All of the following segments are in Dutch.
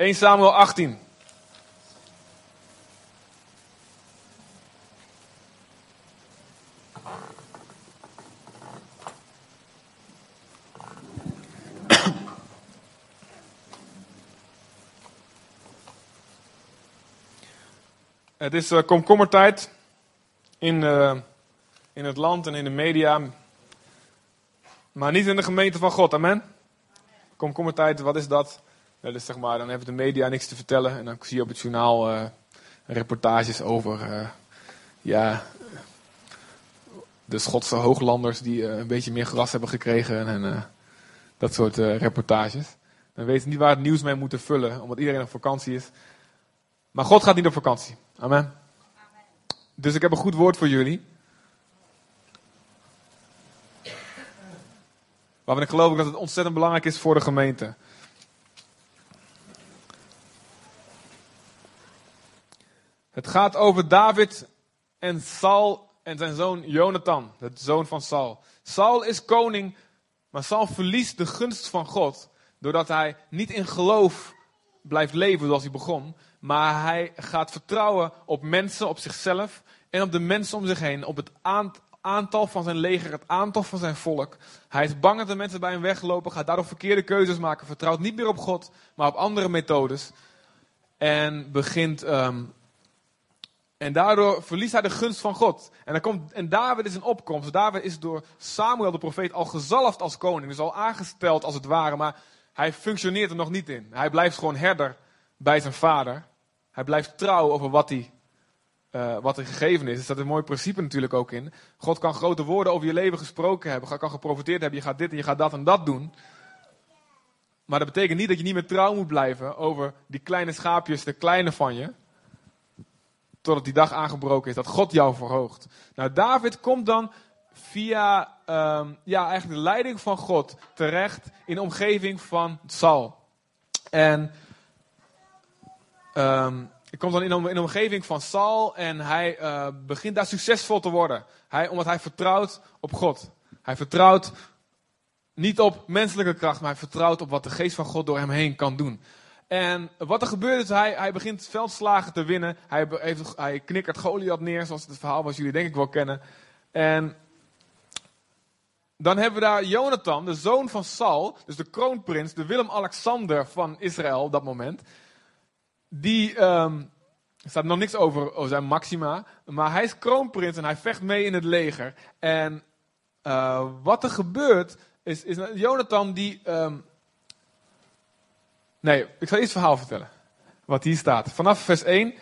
1 Samuel 18. Het is uh, komkommertijd in, uh, in het land en in de media, maar niet in de gemeente van God. Amen. Komkommertijd, wat is dat? Dat is zeg maar, dan hebben de media niks te vertellen en dan zie je op het journaal uh, reportages over ja, de Schotse hooglanders die een beetje meer gras hebben gekregen en dat soort reportages. Dan weten ze niet waar het nieuws mee moeten vullen, omdat iedereen op vakantie is. Maar God gaat niet op vakantie. Amen. Dus ik heb een goed woord voor jullie. Waarvan ik geloof dat het ontzettend belangrijk is voor de gemeente. Het gaat over David en Saul en zijn zoon Jonathan, de zoon van Saul. Saul is koning, maar Saul verliest de gunst van God doordat hij niet in geloof blijft leven zoals hij begon, maar hij gaat vertrouwen op mensen, op zichzelf en op de mensen om zich heen, op het aantal van zijn leger, het aantal van zijn volk. Hij is bang dat de mensen bij hem weglopen, gaat daardoor verkeerde keuzes maken, vertrouwt niet meer op God, maar op andere methodes. En begint. Um, en daardoor verliest hij de gunst van God. En, dan komt, en David is een opkomst. David is door Samuel de profeet al gezalfd als koning. Dus al aangesteld als het ware. Maar hij functioneert er nog niet in. Hij blijft gewoon herder bij zijn vader. Hij blijft trouw over wat hij, uh, wat er gegeven is. Er staat een mooi principe natuurlijk ook in. God kan grote woorden over je leven gesproken hebben. Kan geprofiteerd hebben. Je gaat dit en je gaat dat en dat doen. Maar dat betekent niet dat je niet meer trouw moet blijven over die kleine schaapjes, de kleine van je. Totdat die dag aangebroken is, dat God jou verhoogt. Nou, David komt dan via um, ja, eigenlijk de leiding van God terecht in de omgeving van Saul. En Um, ik kom dan in in de omgeving van Saul en hij uh, begint daar succesvol te worden. Hij, omdat hij vertrouwt op God. Hij vertrouwt niet op menselijke kracht, maar hij vertrouwt op wat de geest van God door hem heen kan doen. En wat er gebeurt is, hij, hij begint veldslagen te winnen. Hij, heeft, hij knikkert Goliath neer, zoals het verhaal was jullie denk ik wel kennen. En dan hebben we daar Jonathan, de zoon van Saul, dus de kroonprins, de Willem-Alexander van Israël op dat moment die, um, er staat nog niks over, zijn maxima, maar hij is kroonprins en hij vecht mee in het leger. En uh, wat er gebeurt, is, is Jonathan die, um, nee, ik zal eerst het verhaal vertellen, wat hier staat. Vanaf vers 1,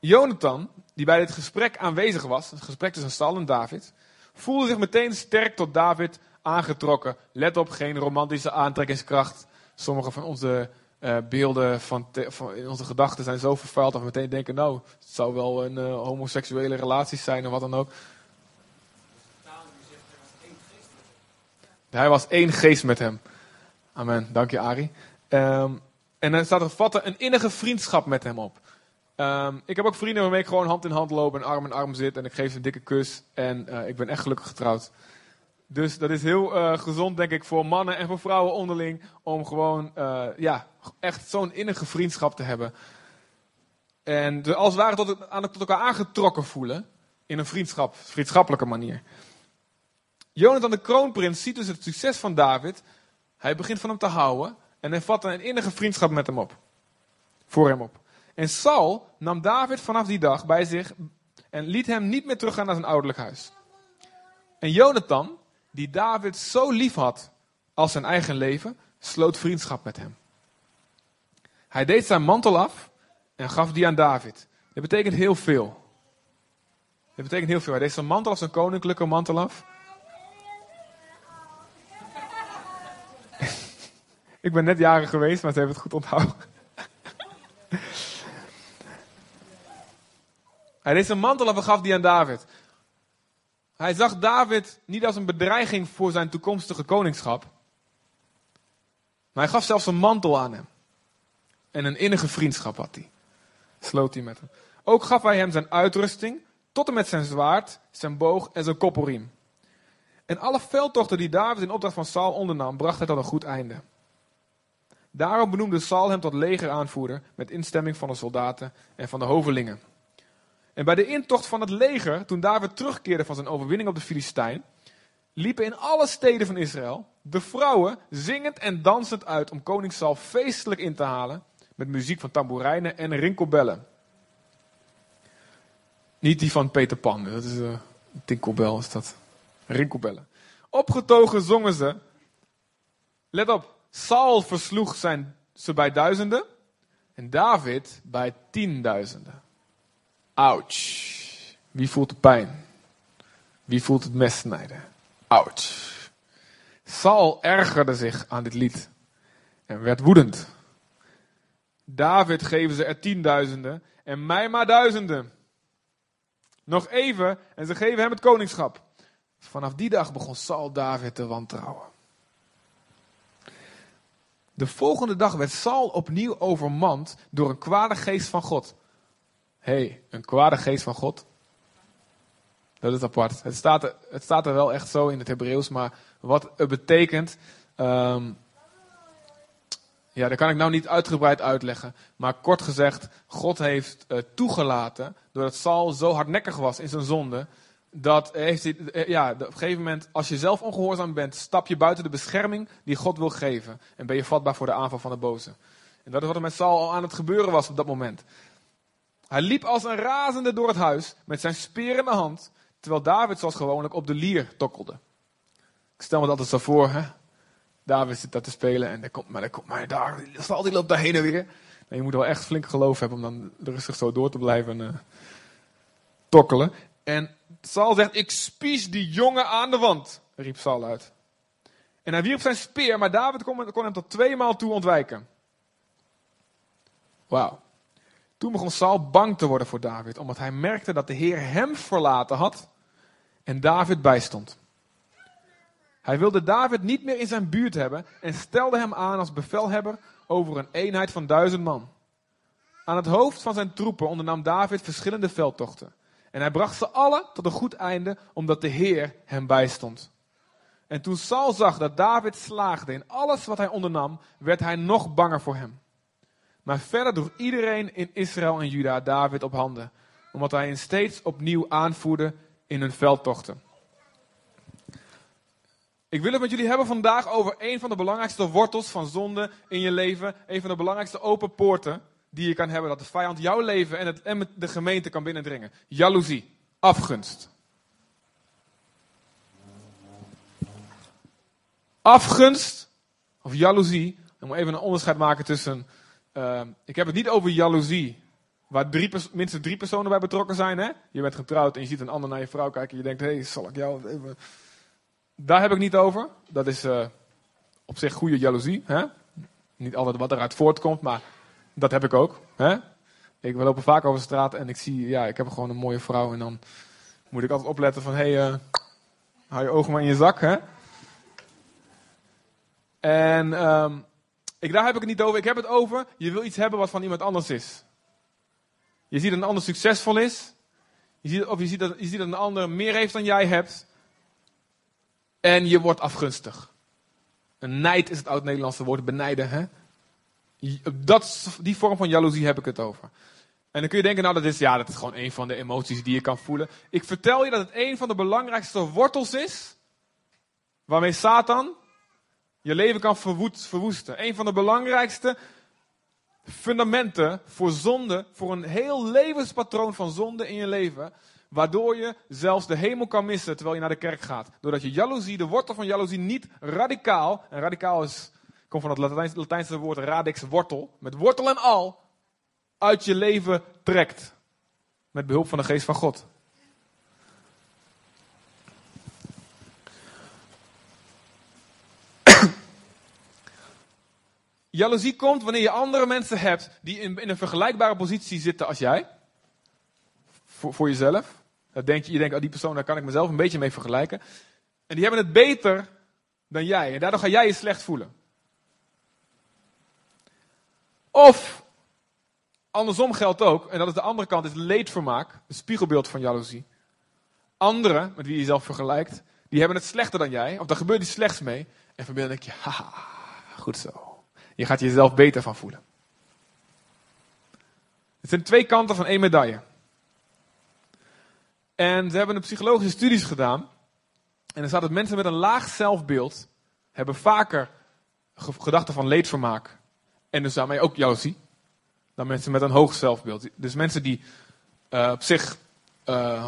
Jonathan, die bij dit gesprek aanwezig was, het gesprek tussen Saul en David, voelde zich meteen sterk tot David aangetrokken. Let op, geen romantische aantrekkingskracht. Sommige van onze uh, beelden van, van, in onze gedachten zijn zo vervuild dat we meteen denken, nou, het zou wel een uh, homoseksuele relatie zijn of wat dan ook. Hij was één geest met hem. Amen. Dank je, Ari. Um, en dan staat er vatten een innige vriendschap met hem op. Um, ik heb ook vrienden waarmee ik gewoon hand in hand loop en arm in arm zit. En ik geef ze een dikke kus. En uh, ik ben echt gelukkig getrouwd. Dus dat is heel uh, gezond, denk ik, voor mannen en voor vrouwen onderling. Om gewoon, uh, ja, echt zo'n innige vriendschap te hebben. En als het ware tot, aan, tot elkaar aangetrokken voelen. In een vriendschap, vriendschappelijke manier. Jonathan de kroonprins ziet dus het succes van David. Hij begint van hem te houden. En hij vat een innige vriendschap met hem op. Voor hem op. En Saul nam David vanaf die dag bij zich. En liet hem niet meer teruggaan naar zijn ouderlijk huis. En Jonathan, die David zo lief had als zijn eigen leven, sloot vriendschap met hem. Hij deed zijn mantel af en gaf die aan David. Dat betekent heel veel. Dat betekent heel veel. Hij deed zijn mantel af, zijn koninklijke mantel af. Ik ben net jaren geweest, maar ze hebben het goed onthouden. Hij deed zijn mantel af en gaf die aan David. Hij zag David niet als een bedreiging voor zijn toekomstige koningschap. Maar hij gaf zelfs een mantel aan hem. En een innige vriendschap had hij. Sloot hij met hem. Ook gaf hij hem zijn uitrusting, tot en met zijn zwaard, zijn boog en zijn koppelriem. En alle veldtochten die David in opdracht van Saul ondernam, bracht hij tot een goed einde. Daarom benoemde Saul hem tot legeraanvoerder met instemming van de soldaten en van de hovelingen. En bij de intocht van het leger, toen David terugkeerde van zijn overwinning op de Filistijn, liepen in alle steden van Israël de vrouwen zingend en dansend uit om koning Saul feestelijk in te halen met muziek van tamboerijnen en rinkelbellen. Niet die van Peter Pan, dat is een uh, tinkelbel is dat. Rinkelbellen. Opgetogen zongen ze. Let op, Saul versloeg zijn, ze bij duizenden en David bij tienduizenden. Ouch. Wie voelt de pijn? Wie voelt het mes snijden? Ouch. Saul ergerde zich aan dit lied en werd woedend. David geven ze er tienduizenden en mij maar duizenden. Nog even en ze geven hem het koningschap. Vanaf die dag begon Saul David te wantrouwen. De volgende dag werd Saul opnieuw overmand door een kwade geest van God. Hé, hey, een kwade geest van God? Dat is apart. Het staat, er, het staat er wel echt zo in het Hebreeuws, maar wat het betekent, um, ja, dat kan ik nou niet uitgebreid uitleggen. Maar kort gezegd, God heeft uh, toegelaten, doordat Saul zo hardnekkig was in zijn zonde, dat heeft hij, eh, ja, op een gegeven moment, als je zelf ongehoorzaam bent, stap je buiten de bescherming die God wil geven. En ben je vatbaar voor de aanval van de boze. En dat is wat er met Saul al aan het gebeuren was op dat moment. Hij liep als een razende door het huis met zijn speer in de hand, terwijl David zoals gewoonlijk op de lier tokkelde. Ik stel me dat altijd zo voor, hè? David zit daar te spelen en er komt maar, er komt maar daar, Saul die loopt daar heen en weer. je moet wel echt flink geloof hebben om dan rustig zo door te blijven uh, tokkelen. En Saul zegt, ik spies die jongen aan de wand, riep Saul uit. En hij wierp zijn speer, maar David kon, hem tot twee maal toe ontwijken. Wauw. Toen begon Saul bang te worden voor David, omdat hij merkte dat de Heer hem verlaten had en David bijstond. Hij wilde David niet meer in zijn buurt hebben en stelde hem aan als bevelhebber over een eenheid van duizend man. Aan het hoofd van zijn troepen ondernam David verschillende veldtochten. En hij bracht ze alle tot een goed einde, omdat de Heer hem bijstond. En toen Saul zag dat David slaagde in alles wat hij ondernam, werd hij nog banger voor hem. Maar verder droeg iedereen in Israël en Juda David op handen, omdat hij hen steeds opnieuw aanvoerde in hun veldtochten. Ik wil het met jullie hebben vandaag over een van de belangrijkste wortels van zonde in je leven. Een van de belangrijkste open poorten die je kan hebben. Dat de vijand jouw leven en, het, de gemeente kan binnendringen. Jaloezie. Afgunst. Afgunst of jaloezie. Ik moet even een onderscheid maken tussen. Uh, ik heb het niet over jaloezie. Waar drie, minstens drie personen bij betrokken zijn. Hè? Je bent getrouwd en je ziet een ander naar je vrouw kijken. En je denkt: hé, hey, zal ik jou even daar heb ik niet over. Dat is uh, op zich goede jaloezie. Hè? Niet altijd wat eruit voortkomt, maar dat heb ik ook. Hè? Ik loop vaak over de straat en ik zie, ja, ik heb gewoon een mooie vrouw. En dan moet ik altijd opletten van, hé, hey, uh, hou je ogen maar in je zak. Hè? En um, ik, daar heb ik het niet over. Ik heb het over, je wil iets hebben wat van iemand anders is. Je ziet dat een ander succesvol is. Je ziet, of je ziet, dat, je ziet dat een ander meer heeft dan jij hebt. En je wordt afgunstig. Een nijd is het oud-Nederlandse woord, benijden. Hè? Dat, die vorm van jaloezie heb ik het over. En dan kun je denken, nou dat is, ja, dat is gewoon een van de emoties die je kan voelen. Ik vertel je dat het een van de belangrijkste wortels is, waarmee Satan je leven kan verwoesten. Een van de belangrijkste fundamenten voor zonde, voor een heel levenspatroon van zonde in je leven, Waardoor je zelfs de hemel kan missen terwijl je naar de kerk gaat. Doordat je jaloezie, de wortel van jaloezie, niet radicaal. En radicaal is, van het Latijnse, Latijnse woord radix, wortel. Met wortel en al. Uit je leven trekt. Met behulp van de geest van God. Jaloezie komt wanneer je andere mensen hebt die in, in een vergelijkbare positie zitten als jij voor, voor jezelf. Dat denk je, je denkt, oh, die persoon, daar kan ik mezelf een beetje mee vergelijken. En die hebben het beter dan jij. En daardoor ga jij je slecht voelen. Of, andersom geldt ook, en dat is de andere kant, is leedvermaak. Het spiegelbeeld van jaloezie. Anderen, met wie je jezelf vergelijkt, die hebben het slechter dan jij. Of daar gebeurt iets slechts mee. En van binnen denk je, haha, goed zo. Je gaat jezelf beter van voelen. Het zijn twee kanten van één medaille. En ze hebben een psychologische studies gedaan. En er staat dat mensen met een laag zelfbeeld hebben vaker gedachten van leedvermaak. En dus daarmee ook jaloezie. Dan mensen met een hoog zelfbeeld. Dus mensen die uh, op zich uh,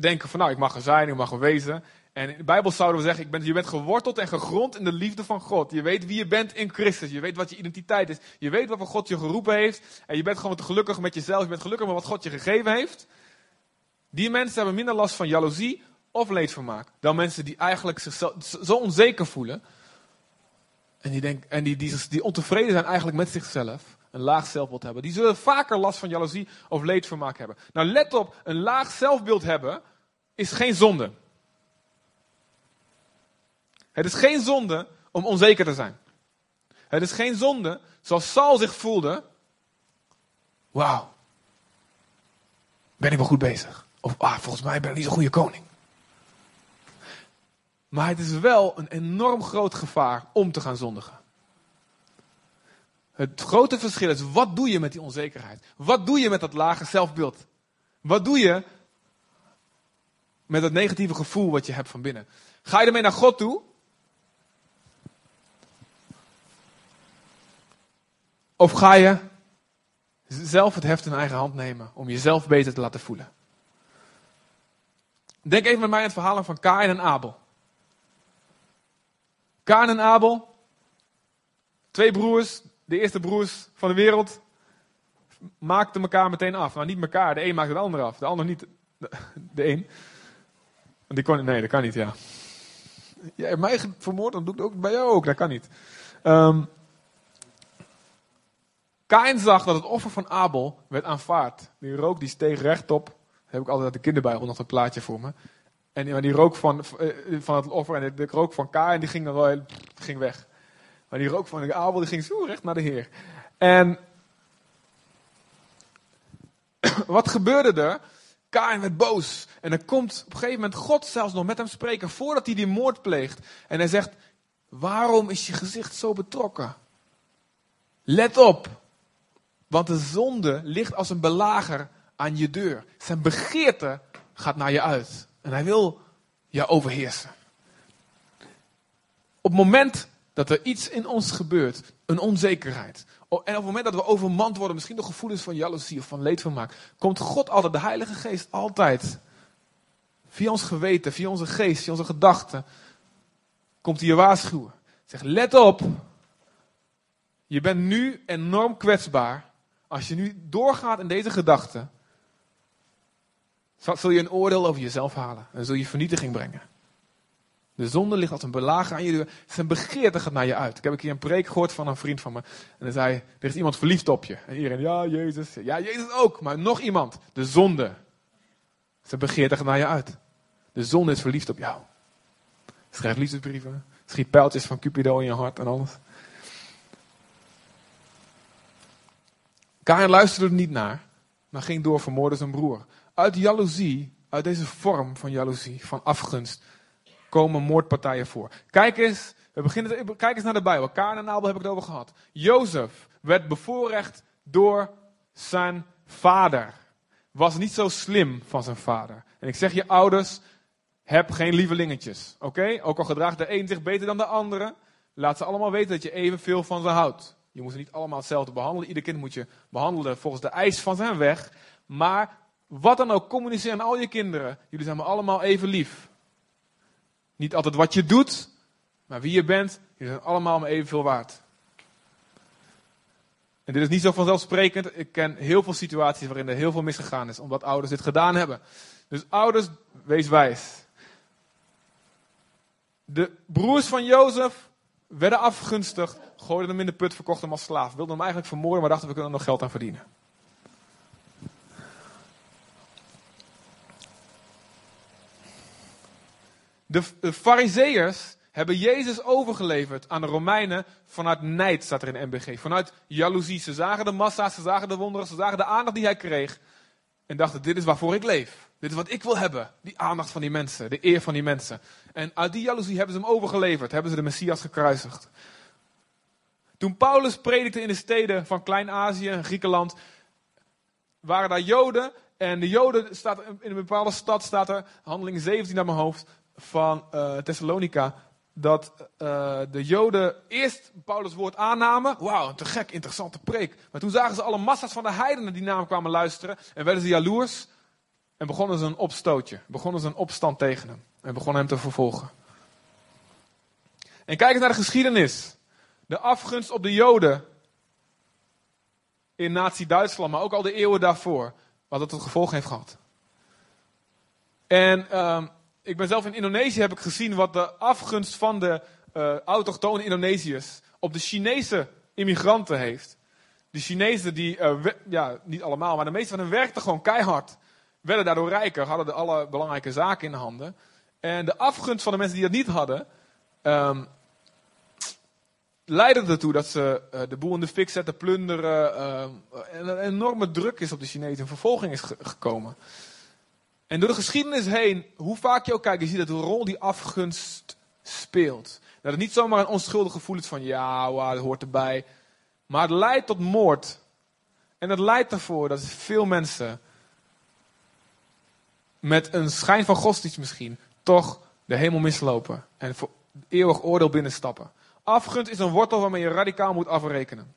denken van nou, ik mag er zijn, ik mag er wezen. En in de Bijbel zouden we zeggen, ik ben, je bent geworteld en gegrond in de liefde van God. Je weet wie je bent in Christus. Je weet wat je identiteit is. Je weet waarvoor God je geroepen heeft. En je bent gewoon te gelukkig met jezelf. Je bent gelukkig met wat God je gegeven heeft. Die mensen hebben minder last van jaloezie of leedvermaak. Dan mensen die eigenlijk zichzelf zo onzeker voelen. En die, denk, en die, die, die ontevreden zijn eigenlijk met zichzelf. Een laag zelfbeeld hebben. Die zullen vaker last van jaloezie of leedvermaak hebben. Nou let op, een laag zelfbeeld hebben is geen zonde. Het is geen zonde om onzeker te zijn. Het is geen zonde, zoals Saul zich voelde. Wauw. Ben ik wel goed bezig? Of ah, volgens mij ben ik niet zo'n goede koning. Maar het is wel een enorm groot gevaar om te gaan zondigen. Het grote verschil is, wat doe je met die onzekerheid? Wat doe je met dat lage zelfbeeld? Wat doe je met dat negatieve gevoel wat je hebt van binnen? Ga je ermee naar God toe? Of ga je zelf het heft in eigen hand nemen om jezelf beter te laten voelen? Denk even met mij aan het verhaal van Kain en Abel. Kain en Abel, twee broers, de eerste broers van de wereld, maakten elkaar meteen af. Nou, niet elkaar, de een maakte de ander af, de ander niet de, een. Want die kon, nee, dat kan niet, ja. Jij hebt mij vermoord, dan doe ik het ook bij jou ook, dat kan niet. Um, Kain zag dat het offer van Abel werd aanvaard. Die rook die steeg rechtop. Daar heb ik altijd de kinderbijbel nog een plaatje voor me. En die rook van, eh, van het offer en de, rook van Kain die ging, er, ging weg. Maar die rook van Abel die ging zo recht naar de Heer. En wat gebeurde er? Kain werd boos. En er komt op een gegeven moment God zelfs nog met hem spreken voordat hij die moord pleegt. En hij zegt, waarom is je gezicht zo betrokken? Let op. Want de zonde ligt als een belager aan je deur. Zijn begeerte gaat naar je uit. En hij wil je overheersen. Op het moment dat er iets in ons gebeurt, een onzekerheid. En op het moment dat we overmand worden, misschien door gevoelens van jaloezie of van leedvermaak, komt God altijd, de Heilige Geest altijd, via ons geweten, via onze geest, via onze gedachten, komt hij je waarschuwen. Zeg, let op, je bent nu enorm kwetsbaar als je nu doorgaat in deze gedachten, zul je een oordeel over jezelf halen en zul je vernietiging brengen. De zonde ligt als een belager aan je deur. Zijn begeerte gaat naar je uit. Ik heb een keer een preek gehoord van een vriend van me. En hij zei, er is iemand verliefd op je. En iedereen, ja, Jezus. Ja, Jezus ook. Maar nog iemand. De zonde. Zijn begeerte gaat naar je uit. De zonde is verliefd op jou. Schrijf liefdesbrieven. Schiet pijltjes van Cupido in je hart en alles. Kain luisterde er niet naar, maar ging door vermoorden zijn broer. Uit jaloezie, uit deze vorm van jaloezie, van afgunst, komen moordpartijen voor. Kijk eens, we beginnen, kijk eens naar de Bijbel. Kain en Abel heb ik het over gehad. Jozef werd bevoorrecht door zijn vader. Was niet zo slim van zijn vader. En ik zeg je ouders, heb geen lievelingetjes. Oké? Ook al gedraagt de een zich beter dan de andere, laat ze allemaal weten dat je evenveel van ze houdt. Je moet ze niet allemaal hetzelfde behandelen. Ieder kind moet je behandelen volgens de eis van zijn weg. Maar wat dan ook, communiceer aan al je kinderen. Jullie zijn me allemaal even lief. Niet altijd wat je doet, maar wie je bent. Jullie zijn allemaal me evenveel waard. En dit is niet zo vanzelfsprekend. Ik ken heel veel situaties waarin er heel veel misgegaan is, omdat ouders dit gedaan hebben. Dus ouders, wees wijs. De broers van Jozef werden afgunstigd, gooiden hem in de put, verkochten hem als slaaf. Wilden hem eigenlijk vermoorden, maar dachten we kunnen er nog geld aan verdienen. De, de fariseërs hebben Jezus overgeleverd aan de Romeinen vanuit nijd, staat er in MBG. Vanuit jaloezie. Ze zagen de massa, ze zagen de wonderen, ze zagen de aandacht die hij kreeg. En dachten, dit is waarvoor ik leef. Dit is wat ik wil hebben. Die aandacht van die mensen, de eer van die mensen. En uit die jaloezie hebben ze hem overgeleverd, hebben ze de Messias gekruisigd. Toen Paulus predikte in de steden van Klein-Azië en Griekenland, waren daar Joden. En de Joden, staat, in een bepaalde stad staat er, handeling 17 naar mijn hoofd, van uh, Thessalonica, dat uh, de Joden eerst Paulus' woord aannamen. Wauw, een te gek, interessante preek. Maar toen zagen ze alle massa's van de heidenen die namen kwamen luisteren. En werden ze jaloers. En begonnen ze een opstootje. Begonnen ze een opstand tegen hem. En begonnen hem te vervolgen. En kijk eens naar de geschiedenis. De afgunst op de Joden. In Nazi-Duitsland, maar ook al de eeuwen daarvoor. Wat het tot gevolg heeft gehad. En um, ik ben zelf in Indonesië, heb ik gezien wat de afgunst van de uh, autochtone Indonesiërs op de Chinese immigranten heeft. De Chinezen, die, uh, ja, niet allemaal, maar de meeste van hen werkten gewoon keihard. Werden daardoor rijker, hadden de alle belangrijke zaken in de handen. En de afgunst van de mensen die dat niet hadden, um, leidde ertoe dat ze uh, de boel in de fik zetten, plunderen. en een enorme druk is op de Chinezen, een vervolging is ge gekomen. En door de geschiedenis heen, hoe vaak je ook kijkt, je ziet dat de rol die afgunst speelt. Dat het niet zomaar een onschuldig gevoel is van ja, dat hoort erbij. Maar het leidt tot moord. En het leidt ervoor dat veel mensen met een schijn van godsdienst misschien toch de hemel mislopen en voor eeuwig oordeel binnenstappen. Afgunst is een wortel waarmee je radicaal moet afrekenen.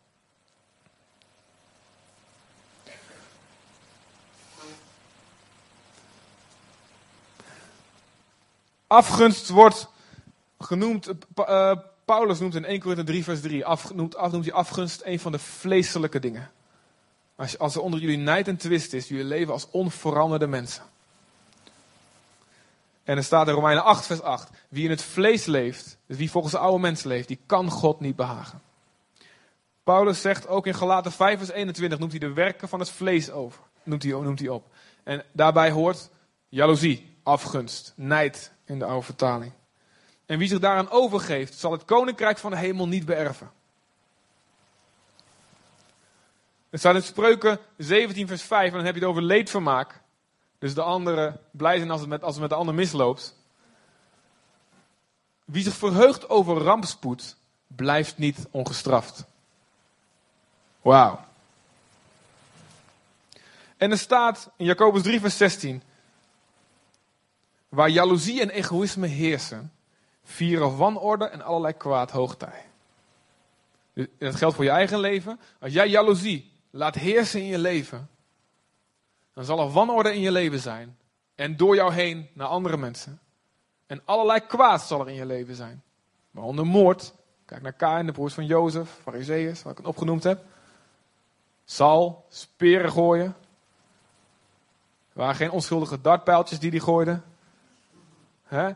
Afgunst wordt genoemd, uh, Paulus noemt in 1 Korinthe 3 vers 3, af, noemt, af, noemt hij afgunst een van de vleeselijke dingen. Als, als er onder jullie nijd en twist is, jullie leven als onveranderde mensen. En er staat in Romeinen 8 vers 8, wie in het vlees leeft, dus wie volgens de oude mens leeft, die kan God niet behagen. Paulus zegt ook in Galaten 5 vers 21, noemt hij de werken van het vlees over, noemt hij, noemt hij op. En daarbij hoort jaloezie, afgunst, nijd, in de oude vertaling. En wie zich daaraan overgeeft, zal het koninkrijk van de hemel niet beërven. Het staat in Spreuken 17, vers 5, en dan heb je het over leedvermaak. Dus de anderen blij zijn als het met, als het met de ander misloopt. Wie zich verheugt over rampspoed, blijft niet ongestraft. Wauw. En er staat in Jacobus 3, vers 16. Waar jaloezie en egoïsme heersen, vieren wanorde en allerlei kwaad hoogtij. Dus dat geldt voor je eigen leven. Als jij jaloezie laat heersen in je leven, dan zal er wanorde in je leven zijn. En door jou heen naar andere mensen. En allerlei kwaad zal er in je leven zijn. Waaronder moord. Kijk naar Kain, de broers van Jozef, Fariseeërs, wat ik het opgenoemd heb. Sal, speren gooien. Er waren geen onschuldige dartpijltjes die die gooiden. He?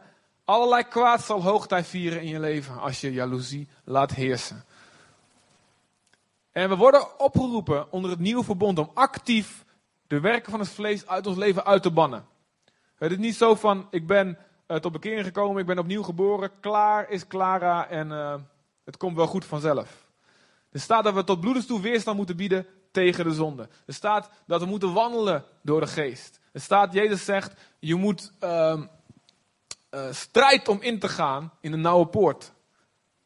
Allerlei kwaad zal hoogtij vieren in je leven als je jaloezie laat heersen. En we worden opgeroepen onder het nieuwe verbond om actief de werken van het vlees uit ons leven uit te bannen. Het is niet zo van, ik ben uh, tot bekering gekomen, ik ben opnieuw geboren, klaar is Clara en uh, het komt wel goed vanzelf. Er staat dat we tot bloedens toe weerstand moeten bieden tegen de zonde. Er staat dat we moeten wandelen door de geest. Er staat, Jezus zegt, je moet... Uh, uh, strijd om in te gaan in de nauwe poort.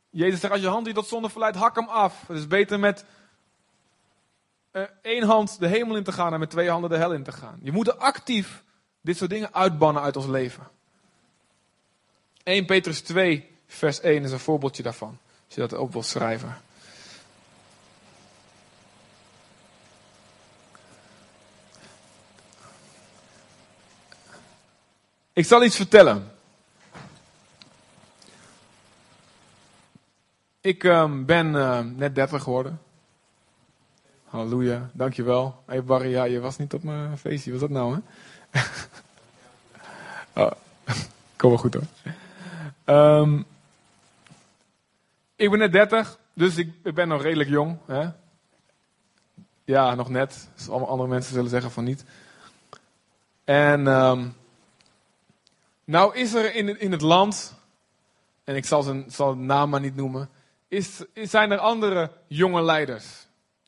Jezus zegt, als je hand die tot zonde verleidt, hak hem af. Het is beter met uh, één hand de hemel in te gaan en met twee handen de hel in te gaan. Je moet actief dit soort dingen uitbannen uit ons leven. 1 Petrus 2, vers 1 is een voorbeeldje daarvan. Als je dat op wil schrijven. Ik zal iets vertellen. Ik um, ben uh, net 30 geworden. Halleluja, dankjewel. Hé hey Barry, ja, je was niet op mijn feestje. Was dat nou, hè? oh, kom wel goed hoor. Um, ik ben net 30, dus ik, ben nog redelijk jong. Hè? Ja, nog net. Dus allemaal andere mensen zullen zeggen van niet. En um, nou is er in, in het land, en ik zal zijn, zal naam maar niet noemen, is, zijn er andere jonge leiders.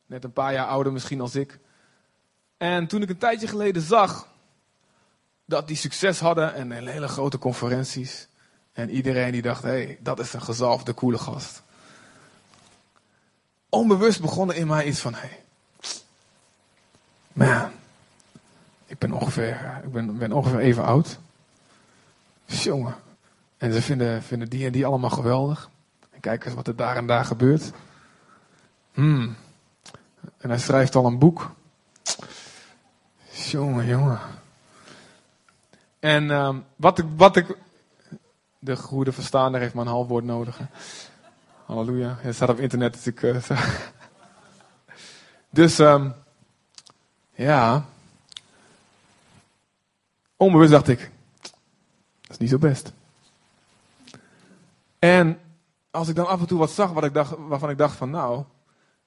Net een paar jaar ouder misschien als ik. En toen ik een tijdje geleden zag dat die succes hadden en hele grote conferenties. En iedereen die dacht, hé, hey, dat is een gezalfde, coole gast. onbewust begon er in mij iets van, hé, hey, man, ik ben ongeveer, ik ben, ben ongeveer even oud. Jongen. En ze vinden, vinden die en die allemaal geweldig. Kijk eens wat er daar en daar gebeurt. Hmm. En hij schrijft al een boek. Jongen, jongen. En um, wat, ik, wat ik. De goede verstaander heeft maar een half woord nodig. Halleluja. Het staat op internet, dus ik. Uh, dus, um, ja. Onbewust dacht ik. Dat is niet zo best. En als ik dan af en toe wat zag wat ik dacht, waarvan ik dacht van nou,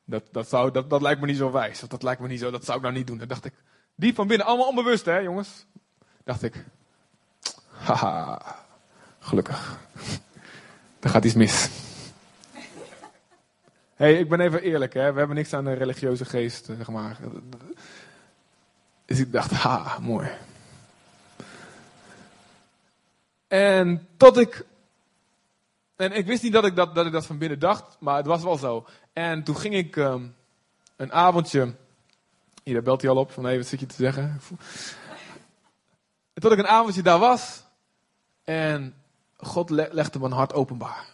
dat, dat, zou, dat, dat lijkt me niet zo wijs. Of dat lijkt me niet zo, dat zou ik nou niet doen. Dacht ik, diep van binnen, allemaal onbewust hè jongens. Dacht ik, haha, gelukkig. Er gaat iets mis. hey, ik ben even eerlijk hè, we hebben niks aan de religieuze geest, zeg maar. Dus ik dacht, ha, mooi. En tot ik. En ik wist niet dat ik dat, dat ik dat van binnen dacht, maar het was wel zo. En toen ging ik um, een avondje. Hier, daar belt hij al op van hé, wat zit je te zeggen? En tot ik een avondje daar was. En God legde mijn hart openbaar.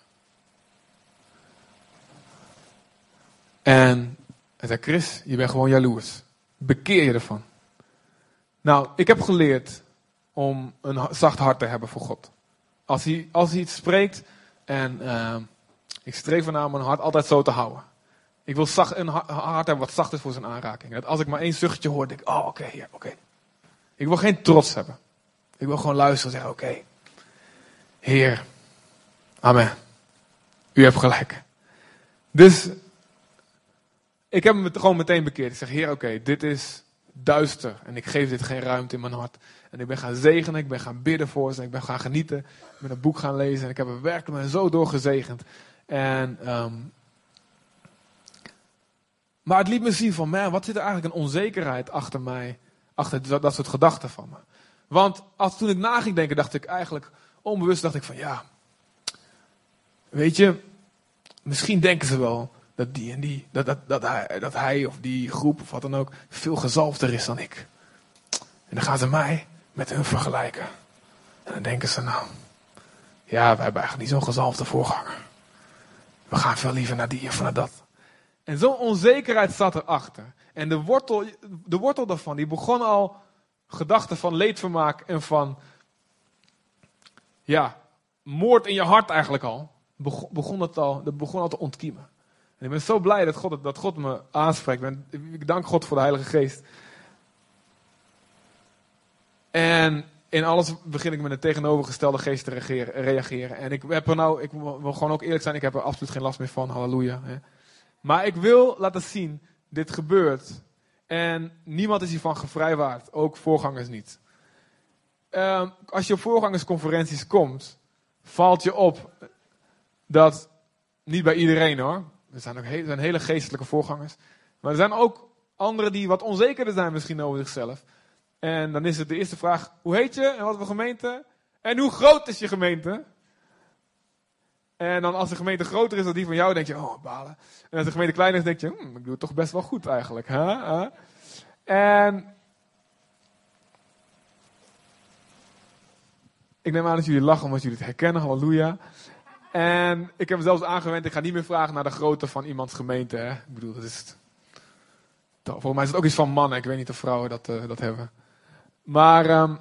En hij zei: Chris, je bent gewoon jaloers. Bekeer je ervan. Nou, ik heb geleerd om een zacht hart te hebben voor God. Als hij, als hij iets spreekt en uh, ik streef ernaar om mijn hart altijd zo te houden. Ik wil zacht, een hart hebben wat zacht is voor zijn aanraking. Dat als ik maar één zuchtje hoor, denk ik, oh oké, okay, oké. Ik wil geen trots hebben. Ik wil gewoon luisteren en zeggen, oké. Heer, amen. U hebt gelijk. Dus ik heb me gewoon meteen bekeerd. Ik zeg, Heer, oké, dit is duister. En ik geef dit geen ruimte in mijn hart. En ik ben gaan zegenen, ik ben gaan bidden voor ze, ik ben gaan genieten. Ik ben een boek gaan lezen en ik heb er werkelijk zo door gezegend. En, um, maar het liet me zien van, man, wat zit er eigenlijk een onzekerheid achter mij, achter dat, dat soort gedachten van me. Want als, toen ik na ging denken, dacht ik eigenlijk, onbewust dacht ik van, ja, weet je, misschien denken ze wel dat die en die, dat, dat, dat, hij, of die groep of wat dan ook veel gezalfder is dan ik. En dan gaan ze mij met hun vergelijken. En dan denken ze nou, ja, wij hebben eigenlijk niet zo'n gezalfde voorganger. We gaan veel liever naar die of naar dat. En zo'n onzekerheid zat erachter. En de wortel, de wortel daarvan, die begon al gedachten van leedvermaak en van, ja, moord in je hart eigenlijk al. Begon, begon het al, dat begon al te ontkiemen. Ik ben zo blij dat God, dat God me aanspreekt. Ik dank God voor de Heilige Geest. En in alles begin ik met een tegenovergestelde geest te reageren. En ik heb er nou, ik wil gewoon ook eerlijk zijn, ik heb er absoluut geen last meer van. Halleluja. Maar ik wil laten zien, dit gebeurt. En niemand is hiervan gevrijwaard. Ook voorgangers niet. Uh, als je op voorgangersconferenties komt, valt je op dat, niet bij iedereen hoor, er zijn ook er zijn hele geestelijke voorgangers. Maar er zijn ook anderen die wat onzekerder zijn misschien over zichzelf. En dan is het de eerste vraag, hoe heet je en wat voor gemeente? En hoe groot is je gemeente? En dan als de gemeente groter is dan die van jou, denk je, oh balen. En als de gemeente kleiner is, denk je, hm, ik doe het toch best wel goed eigenlijk. Huh? En ik neem aan dat jullie lachen omdat jullie het herkennen, halleluja. En ik heb zelfs aangewend, ik ga niet meer vragen naar de grootte van iemands gemeente. Ik bedoel, dat is. Volgens mij is het ook iets van mannen. Ik weet niet of vrouwen dat, uh, dat hebben. Maar um,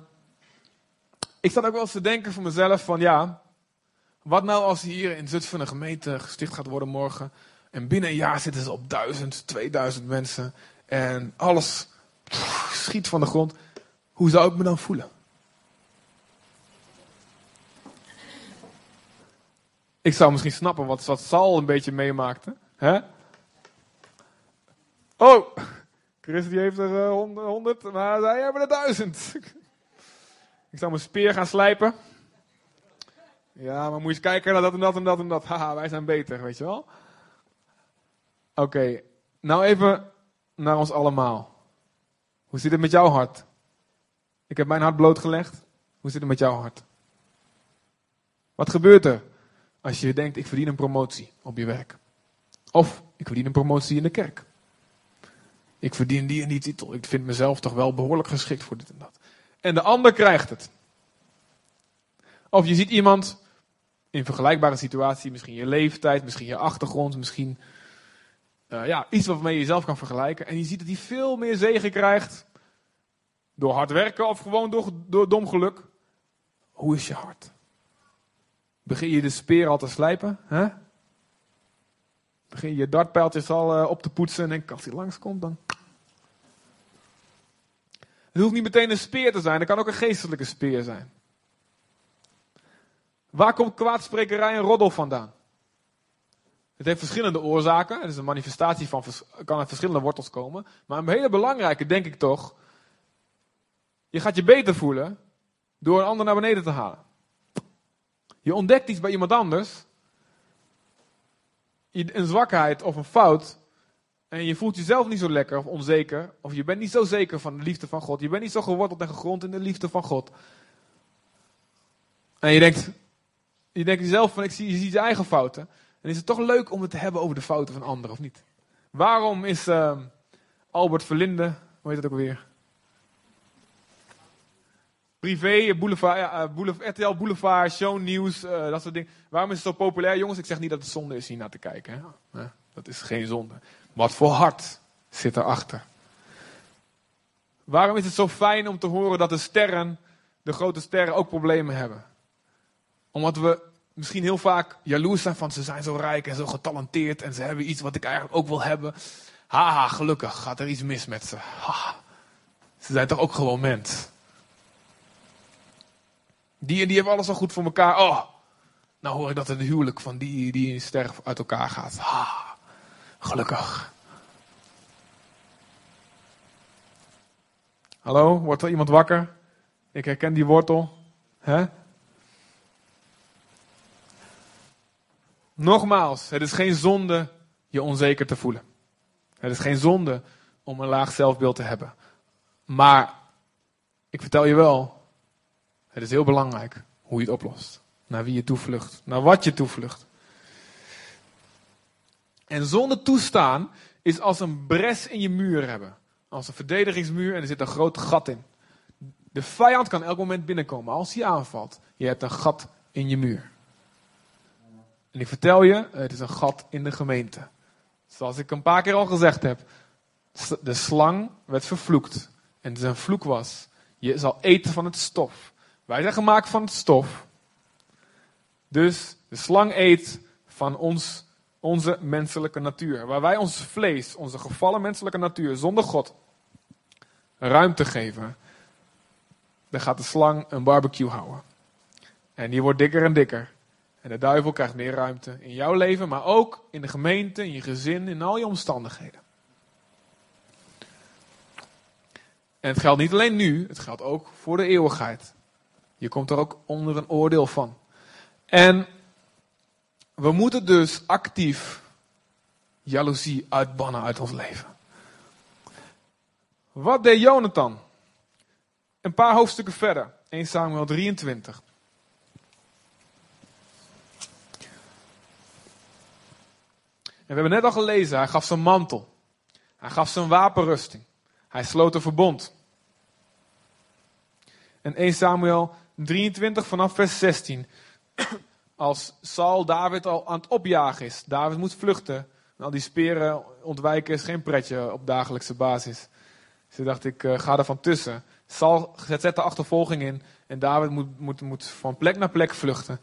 ik zat ook wel eens te denken voor mezelf van ja, wat nou als hier in Zutphen een gemeente gesticht gaat worden morgen. En binnen een jaar zitten ze op duizend, 2000 mensen. En alles schiet van de grond. Hoe zou ik me dan voelen? Ik zou misschien snappen wat, wat Sal een beetje meemaakte. Hè? Oh, Chris die heeft er uh, honderd, maar zij hebben er duizend. ik zou mijn speer gaan slijpen. Ja, maar moet je eens kijken naar dat en dat en dat en dat. Haha, wij zijn beter, weet je wel. Oké, nou even naar ons allemaal. Hoe zit het met jouw hart? Ik heb mijn hart blootgelegd. Hoe zit het met jouw hart? Wat gebeurt er als je denkt, ik verdien een promotie op je werk? Of ik verdien een promotie in de kerk. Ik verdien die en die titel. Ik vind mezelf toch wel behoorlijk geschikt voor dit en dat. En de ander krijgt het. Of je ziet iemand in vergelijkbare situatie, misschien je leeftijd, misschien je achtergrond, misschien uh, ja, iets waarmee je jezelf kan vergelijken. En je ziet dat hij veel meer zegen krijgt door hard werken of gewoon door, door dom geluk. Hoe is je hart? Begin je de speer al te slijpen? Hè? Begin je je dartpijltjes al uh, op te poetsen en als hij langskomt dan... Het hoeft niet meteen een speer te zijn, het kan ook een geestelijke speer zijn. Waar komt kwaadsprekerij en roddel vandaan? Het heeft verschillende oorzaken. Het is een manifestatie van, kan uit verschillende wortels komen. Maar een hele belangrijke, denk ik toch. Je gaat je beter voelen door een ander naar beneden te halen. Je ontdekt iets bij iemand anders. Een zwakheid of een fout. En je voelt jezelf niet zo lekker of onzeker. Of je bent niet zo zeker van de liefde van God. Je bent niet zo geworteld en gegrond in de liefde van God. En je denkt, je denkt jezelf van, ik zie, je ziet je eigen fouten. En is het toch leuk om het te hebben over de fouten van anderen, of niet? Waarom is uh, Albert Verlinde, hoe heet het ook weer? Privé, boulevard, ja, eh, boulevard, RTL Boulevard, shownieuws, uh, dat soort dingen. Waarom is het zo populair? Jongens, ik zeg niet dat het zonde is hier naar te kijken. Hè? Dat is geen zonde. Wat voor hart zit erachter? Waarom is het zo fijn om te horen dat de sterren, de grote sterren, ook problemen hebben? Omdat we misschien heel vaak jaloers zijn van ze zijn zo rijk en zo getalenteerd en ze hebben iets wat ik eigenlijk ook wil hebben. Haha, gelukkig gaat er iets mis met ze. Ha, ze zijn toch ook gewoon mens. Die en die hebben alles al goed voor elkaar. Oh, nou hoor ik dat het huwelijk van die, die ster uit elkaar gaat. Ha, gelukkig. Hallo, wordt er iemand wakker? Ik herken die wortel. Hè? Nogmaals, het is geen zonde je onzeker te voelen. Het is geen zonde om een laag zelfbeeld te hebben. Maar ik vertel je wel, het is heel belangrijk hoe je het oplost. Naar wie je toevlucht, naar wat je toevlucht. En zonder toestaan is als een bres in je muur hebben. Als een verdedigingsmuur en er zit een groot gat in. De vijand kan elk moment binnenkomen als hij aanvalt. Je hebt een gat in je muur. En ik vertel je, het is een gat in de gemeente. Zoals ik een paar keer al gezegd heb. De slang werd vervloekt. En zijn vloek was, je zal eten van het stof. Wij zijn gemaakt van stof. Dus de slang eet van ons, onze menselijke natuur. Waar wij ons vlees, onze gevallen menselijke natuur, zonder God, ruimte geven. Dan gaat de slang een barbecue houden. En die wordt dikker en dikker. En de duivel krijgt meer ruimte in jouw leven, maar ook in de gemeente, in je gezin, in al je omstandigheden. En het geldt niet alleen nu, het geldt ook voor de eeuwigheid. Je komt er ook onder een oordeel van. En we moeten dus actief jaloezie uitbannen uit ons leven. Wat deed Jonathan? Een paar hoofdstukken verder, 1 Samuel 23. En we hebben net al gelezen, hij gaf zijn mantel. Hij gaf zijn wapenrusting. Hij sloot een verbond. En 1 Samuel 23 vanaf vers 16. Als Saul David al aan het opjagen is. David moet vluchten. En al die speren ontwijken is geen pretje op dagelijkse basis. Dus dacht ik, uh, ga er van tussen. Saul zet de achtervolging in. En David moet, moet, moet van plek naar plek vluchten.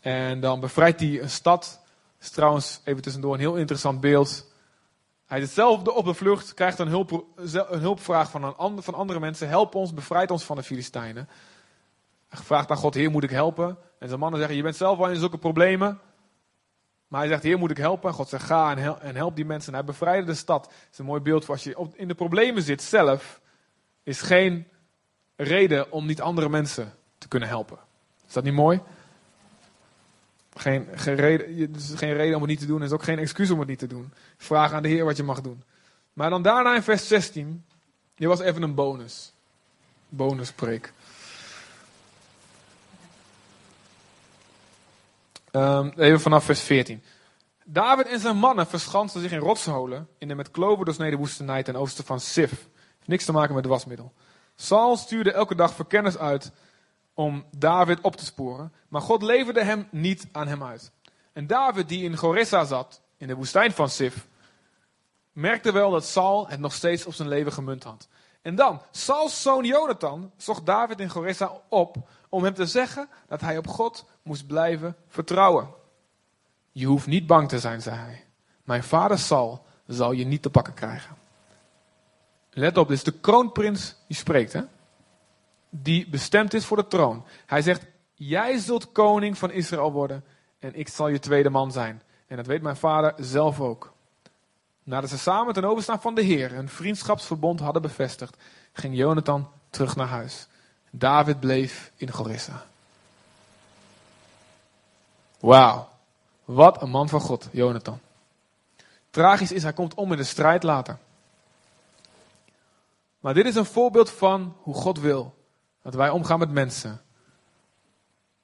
En dan bevrijdt hij een stad is trouwens even tussendoor een heel interessant beeld. Hij is zelf op de vlucht, krijgt een, hulp, een hulpvraag van, een van andere mensen. Help ons, bevrijd ons van de Filistijnen. Vraagt aan God, Heer moet ik helpen? En zijn mannen zeggen, je bent zelf wel in zulke problemen. Maar hij zegt, Heer moet ik helpen? En God zegt, ga en help, die mensen. En hij bevrijdde de stad. Het is een mooi beeld voor als je in de problemen zit zelf. Is geen reden om niet andere mensen te kunnen helpen. Is dat niet mooi? Geen, geen, reden, is geen reden om het niet te doen. Er is ook geen excuus om het niet te doen. Vraag aan de Heer wat je mag doen. Maar dan daarna in vers 16. Dit was even een bonus. Bonuspreek. Um, even vanaf vers 14. David en zijn mannen verschansten zich in rotsholen in de met kloven doorsneden woestenij ten oosten van Sif. Heeft niks te maken met wasmiddel. Saul stuurde elke dag verkenners uit om David op te sporen, maar God leverde hem niet aan hem uit. En David, die in Gorissa zat, in de woestijn van Sif, merkte wel dat Saul het nog steeds op zijn leven gemunt had. En dan, Sauls zoon Jonathan zocht David in Gorissa op om hem te zeggen dat hij op God moest blijven vertrouwen. Je hoeft niet bang te zijn, zei hij. Mijn vader Saul zal je niet te pakken krijgen. Let op, dit is de kroonprins die spreekt, hè? Die bestemd is voor de troon. Hij zegt: Jij zult koning van Israël worden en ik zal je tweede man zijn. En dat weet mijn vader zelf ook. Nadat ze samen ten overstaan van de Heer een vriendschapsverbond hadden bevestigd, ging Jonathan terug naar huis. David bleef in Gorissa. Wauw, wat een man van God, Jonathan. Tragisch is, hij komt om in de strijd later. Maar dit is een voorbeeld van hoe God wil dat wij omgaan met mensen.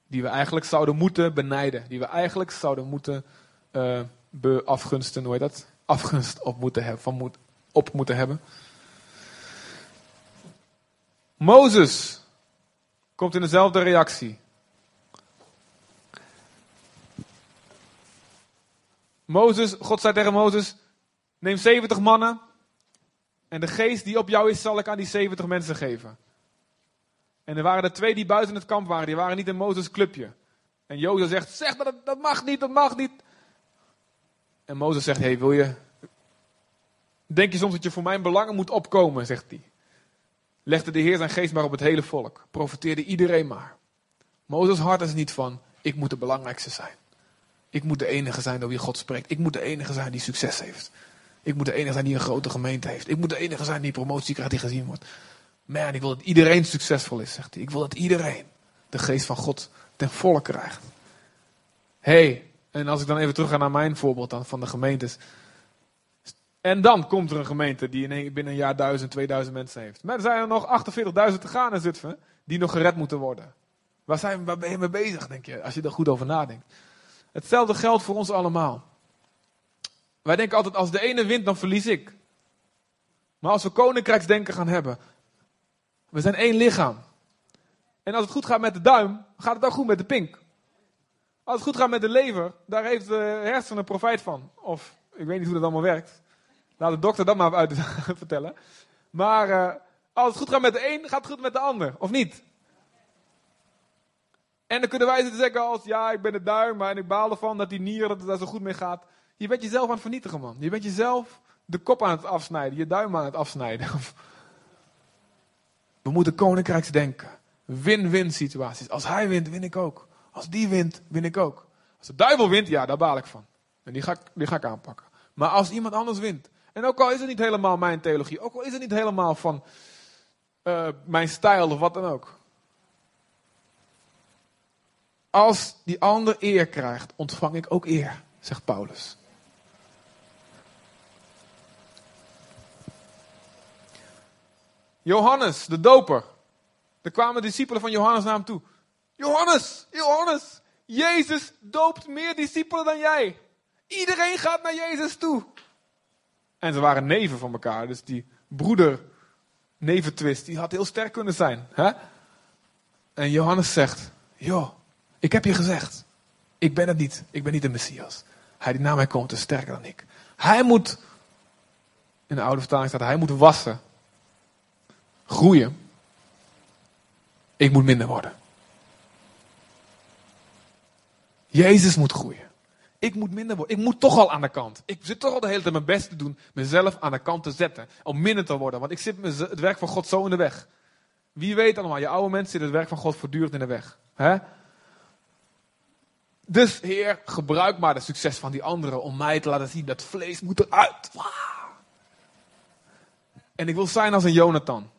Die we eigenlijk zouden moeten benijden. Die we eigenlijk zouden moeten uh, beafgunsten. Hoe heet dat? Afgunst op moeten, hebben, van moet, op moeten hebben. Mozes komt in dezelfde reactie. Mozes, God zei tegen Mozes: Neem 70 mannen. En de geest die op jou is, zal ik aan die 70 mensen geven. En er waren er twee die buiten het kamp waren. Die waren niet in Mozes clubje. En Jozef zegt: Zeg dat, dat mag niet, dat mag niet. En Mozes zegt: Hey, wil je. Denk je soms dat je voor mijn belangen moet opkomen? Zegt hij. Legde de Heer zijn geest maar op het hele volk. Profeteerde iedereen maar. Mozes hart is niet van: Ik moet de belangrijkste zijn. Ik moet de enige zijn door wie God spreekt. Ik moet de enige zijn die succes heeft. Ik moet de enige zijn die een grote gemeente heeft. Ik moet de enige zijn die promotie krijgt, die gezien wordt. Man, ik wil dat iedereen succesvol is, zegt hij. Ik wil dat iedereen de geest van God ten volle krijgt. hey, en als ik dan even terug ga naar mijn voorbeeld dan van de gemeentes. En dan komt er een gemeente die binnen een jaar duizend, 2000 mensen heeft. Maar er zijn er nog 48.000 te gaan in Zutphen die nog gered moeten worden. Waar, zijn, waar ben je mee bezig, denk je, als je er goed over nadenkt? Hetzelfde geldt voor ons allemaal. Wij denken altijd, als de ene wint, dan verlies ik. Maar als we koninkrijksdenken gaan hebben, we zijn één lichaam. En als het goed gaat met de duim, gaat het ook goed met de pink. Als het goed gaat met de lever, daar heeft de hersenen profijt van. Of, ik weet niet hoe dat allemaal werkt. Laat de dokter dat maar uit vertellen. Maar uh, als het goed gaat met de een, gaat het goed met de ander. Of niet? En dan kunnen wij zitten zeggen als, ja, ik ben de duim, en ik baal ervan dat die nier, dat het daar zo goed mee gaat. Je bent jezelf aan het vernietigen, man. Je bent jezelf de kop aan het afsnijden, je duim aan het afsnijden. We moeten koninkrijksdenken. Win-win situaties. Als hij wint, win ik ook. Als die wint, win ik ook. Als de duivel wint, ja, daar baal ik van. En die ga ik, die ga ik aanpakken. Maar als iemand anders wint. En ook al is het niet helemaal mijn theologie. Ook al is het niet helemaal van uh, mijn stijl of wat dan ook. Als die ander eer krijgt, ontvang ik ook eer, zegt Paulus. Johannes, de doper. Er kwamen discipelen van Johannes naar hem toe. Johannes, Johannes, Jezus doopt meer discipelen dan jij. Iedereen gaat naar Jezus toe. En ze waren neven van elkaar, dus die broeder neventwist, die had heel sterk kunnen zijn. Hè? En Johannes zegt, joh, ik heb je gezegd, ik ben het niet, ik ben niet de Messias. Hij die naar mij komt is sterker dan ik. Hij moet, in de oude vertaling staat, hij moet wassen groeien. Ik moet minder worden. Jezus moet groeien. Ik moet minder worden. Ik moet toch al aan de kant. Ik zit toch al de hele tijd mijn best te doen. Mezelf aan de kant te zetten. Om minder te worden. Want ik zit het werk van God zo in de weg. Wie weet allemaal. Je oude mensen zitten het werk van God voortdurend in de weg. Dus Heer, gebruik maar de succes van die anderen. Om mij te laten zien dat vlees moet eruit. En ik wil zijn als een Jonathan.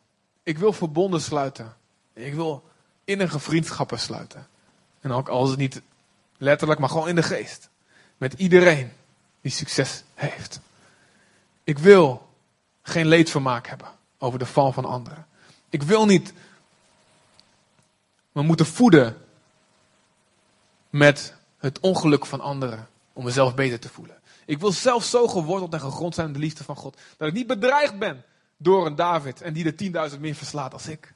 Ik wil verbonden sluiten. Ik wil innige vriendschappen sluiten. En ook als het niet letterlijk, maar gewoon in de geest. Met iedereen die succes heeft. Ik wil geen leedvermaak hebben over de val van anderen. Ik wil niet me moeten voeden met het ongeluk van anderen om mezelf beter te voelen. Ik wil zelf zo geworteld en gegrond zijn in de liefde van God. Dat ik niet bedreigd ben door een David en die de 10.000 meer verslaat als ik.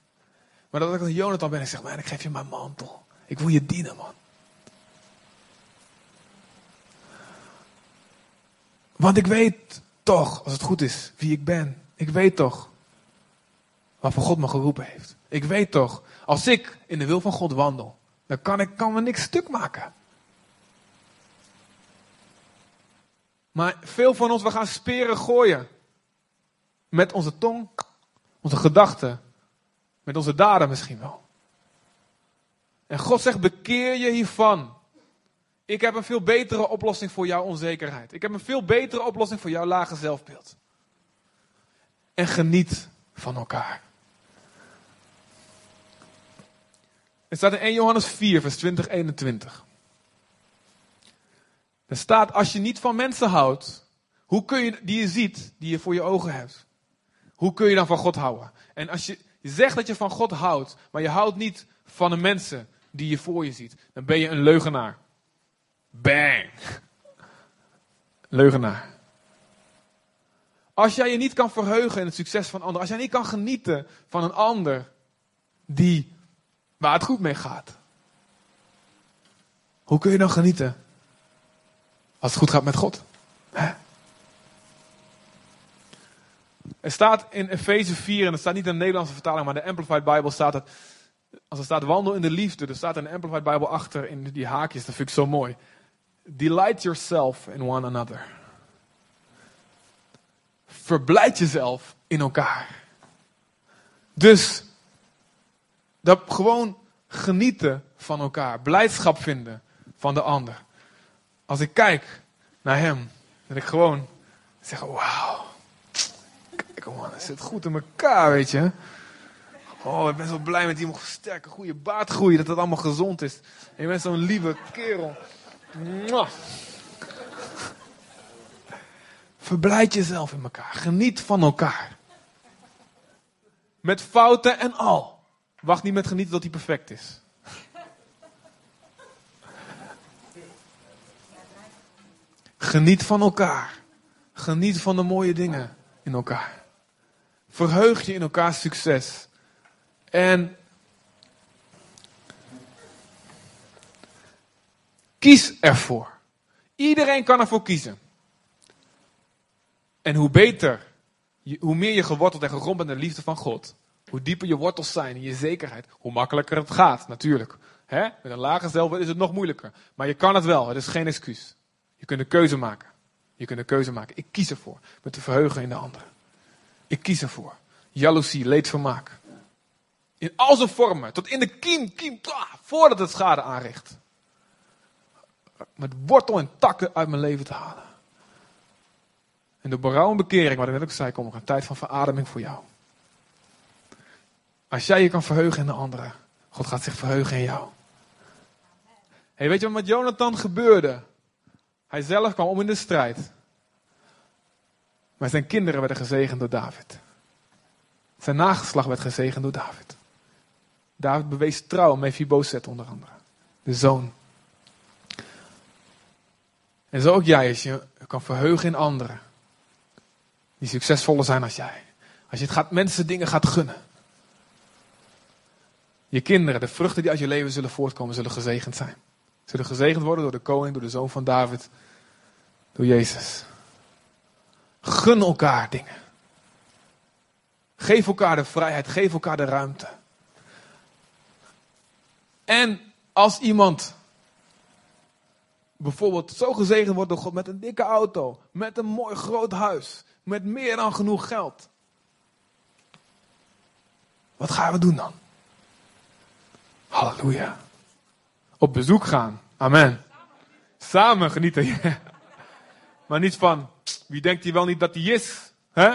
Maar dat ik een Jonathan ben en zeg, man, ik geef je mijn mantel. Ik wil je dienen, man. Want ik weet toch, als het goed is, wie ik ben. Ik weet toch waarvoor God me geroepen heeft. Ik weet toch, als ik in de wil van God wandel, dan kan ik kan me niks stuk maken. Maar veel van ons, we gaan speren gooien. Met onze tong, onze gedachten, met onze daden misschien wel. En God zegt, bekeer je hiervan. Ik heb een veel betere oplossing voor jouw onzekerheid. Ik heb een veel betere oplossing voor jouw lage zelfbeeld. En geniet van elkaar. Het staat in 1 Johannes 4, vers 20, 21. Er staat, als je niet van mensen houdt, hoe kun je, die je ziet, die je voor je ogen hebt, hoe kun je dan van God houden? En als je, je zegt dat je van God houdt, maar je houdt niet van de mensen die je voor je ziet, dan ben je een leugenaar. Bang! Leugenaar. Als jij je niet kan verheugen in het succes van anderen, als jij niet kan genieten van een ander die, waar het goed mee gaat, hoe kun je dan genieten als het goed gaat met God? Hè? Er staat in Efeze 4, en dat staat niet in de Nederlandse vertaling, maar in de Amplified Bible staat het, als er staat wandel in de liefde, er staat in de Amplified Bible achter in die haakjes, dat vind ik zo mooi. Delight yourself in one another. Verblijd jezelf in elkaar. Dus dat gewoon genieten van elkaar, blijdschap vinden van de ander. Als ik kijk naar hem, dat ik gewoon zeg: Wauw, kijk man, het zit goed in elkaar, weet je. Oh, ik ben zo blij met die sterke, goede baard groeien, dat het allemaal gezond is. Je bent zo'n lieve kerel. Verblijd jezelf in elkaar. Geniet van elkaar. Met fouten en al. Wacht niet met genieten tot hij perfect is. Geniet van elkaar. Geniet van de mooie dingen in elkaar. Verheug je in elkaars succes. En kies ervoor. Iedereen kan ervoor kiezen. En hoe beter, hoe meer je geworteld en gegrond bent in de liefde van God, hoe dieper je wortels zijn in je zekerheid, hoe makkelijker het gaat, natuurlijk. Hè? Met een lage zelfbeeld is het nog moeilijker. Maar je kan het wel, het is geen excuus. Je kunt een keuze maken. Je kunt een keuze maken. Ik kies ervoor. Met te verheugen in de anderen. Ik kies ervoor. Jaloezie, leedvermaak. In al zijn vormen. Tot in de kiem, kiem, voordat het schade aanricht. Met wortel en takken uit mijn leven te halen. En door berouw en bekering, wat ik net ook zei, komt er een tijd van verademing voor jou. Als jij je kan verheugen in de anderen, God gaat zich verheugen in jou. Hey, weet je wat met Jonathan gebeurde? Hij zelf kwam om in de strijd. Maar zijn kinderen werden gezegend door David. Zijn nageslag werd gezegend door David. David bewees trouw aan Mephibosheth onder andere. De zoon. En zo ook jij, als je kan verheugen in anderen. Die succesvoller zijn als jij. Als je het gaat, mensen dingen gaat gunnen. Je kinderen, de vruchten die uit je leven zullen voortkomen, zullen gezegend zijn. Zullen gezegend worden door de koning, door de zoon van David, door Jezus. Gun elkaar dingen. Geef elkaar de vrijheid, geef elkaar de ruimte. En als iemand bijvoorbeeld zo gezegend wordt door God met een dikke auto, met een mooi groot huis, met meer dan genoeg geld. Wat gaan we doen dan? Halleluja. Op bezoek gaan. Amen. Samen genieten. maar niet van, wie denkt hij wel niet dat hij is? Hè?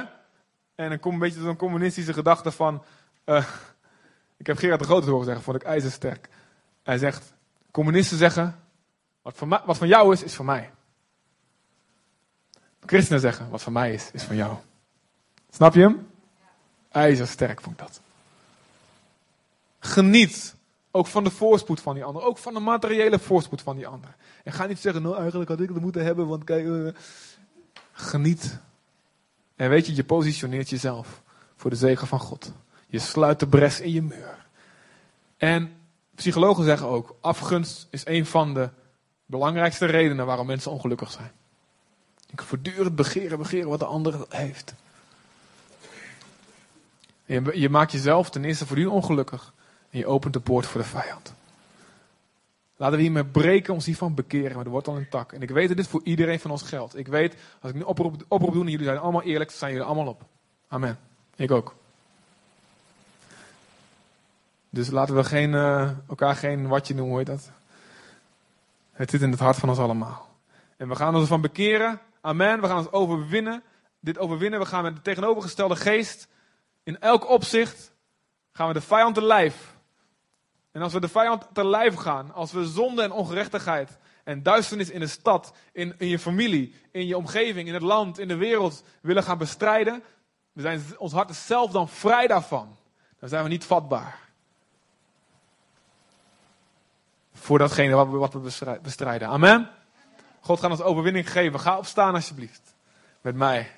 En dan komt een beetje zo'n communistische gedachte van, uh, ik heb Gerard de Grote horen zeggen, vond ik ijzersterk. Hij zegt, communisten zeggen, wat van, wat van jou is, is van mij. Christenen zeggen, wat van mij is, is van jou. Snap je hem? IJzersterk vond ik dat. Geniet Ook van de voorspoed van die ander. Ook van de materiële voorspoed van die ander. En ga niet zeggen, nou eigenlijk had ik het moeten hebben, want kijk, uh, geniet. En weet je, je positioneert jezelf voor de zegen van God. Je sluit de bres in je muur. En psychologen zeggen ook, afgunst is een van de belangrijkste redenen waarom mensen ongelukkig zijn. Ik voortdurend begeren, begeren wat de ander heeft. Je, je maakt jezelf ten eerste voortdurend ongelukkig. En je opent de poort voor de vijand. Laten we hiermee breken, ons hiervan bekeren met de wortel en tak. En ik weet dat dit voor iedereen van ons geldt. Ik weet, als ik nu oproep, oproep doe en jullie zijn allemaal eerlijk, zijn jullie allemaal op. Amen. Ik ook. Dus laten we geen, uh, elkaar geen watje noemen, hoor je dat? Het zit in het hart van ons allemaal. En we gaan ons ervan bekeren. Amen. We gaan ons overwinnen. Dit overwinnen. We gaan met de tegenovergestelde geest. In elk opzicht gaan we de vijand te lijf. En als we de vijand te lijf gaan, als we zonde en ongerechtigheid en duisternis in de stad, in, in je familie, in je omgeving, in het land, in de wereld willen gaan bestrijden, we zijn, ons hart zelf dan vrij daarvan. Dan zijn we niet vatbaar. Voor datgene wat we, bestrijden. Amen. God gaat ons overwinning geven. Ga opstaan alsjeblieft. Met mij.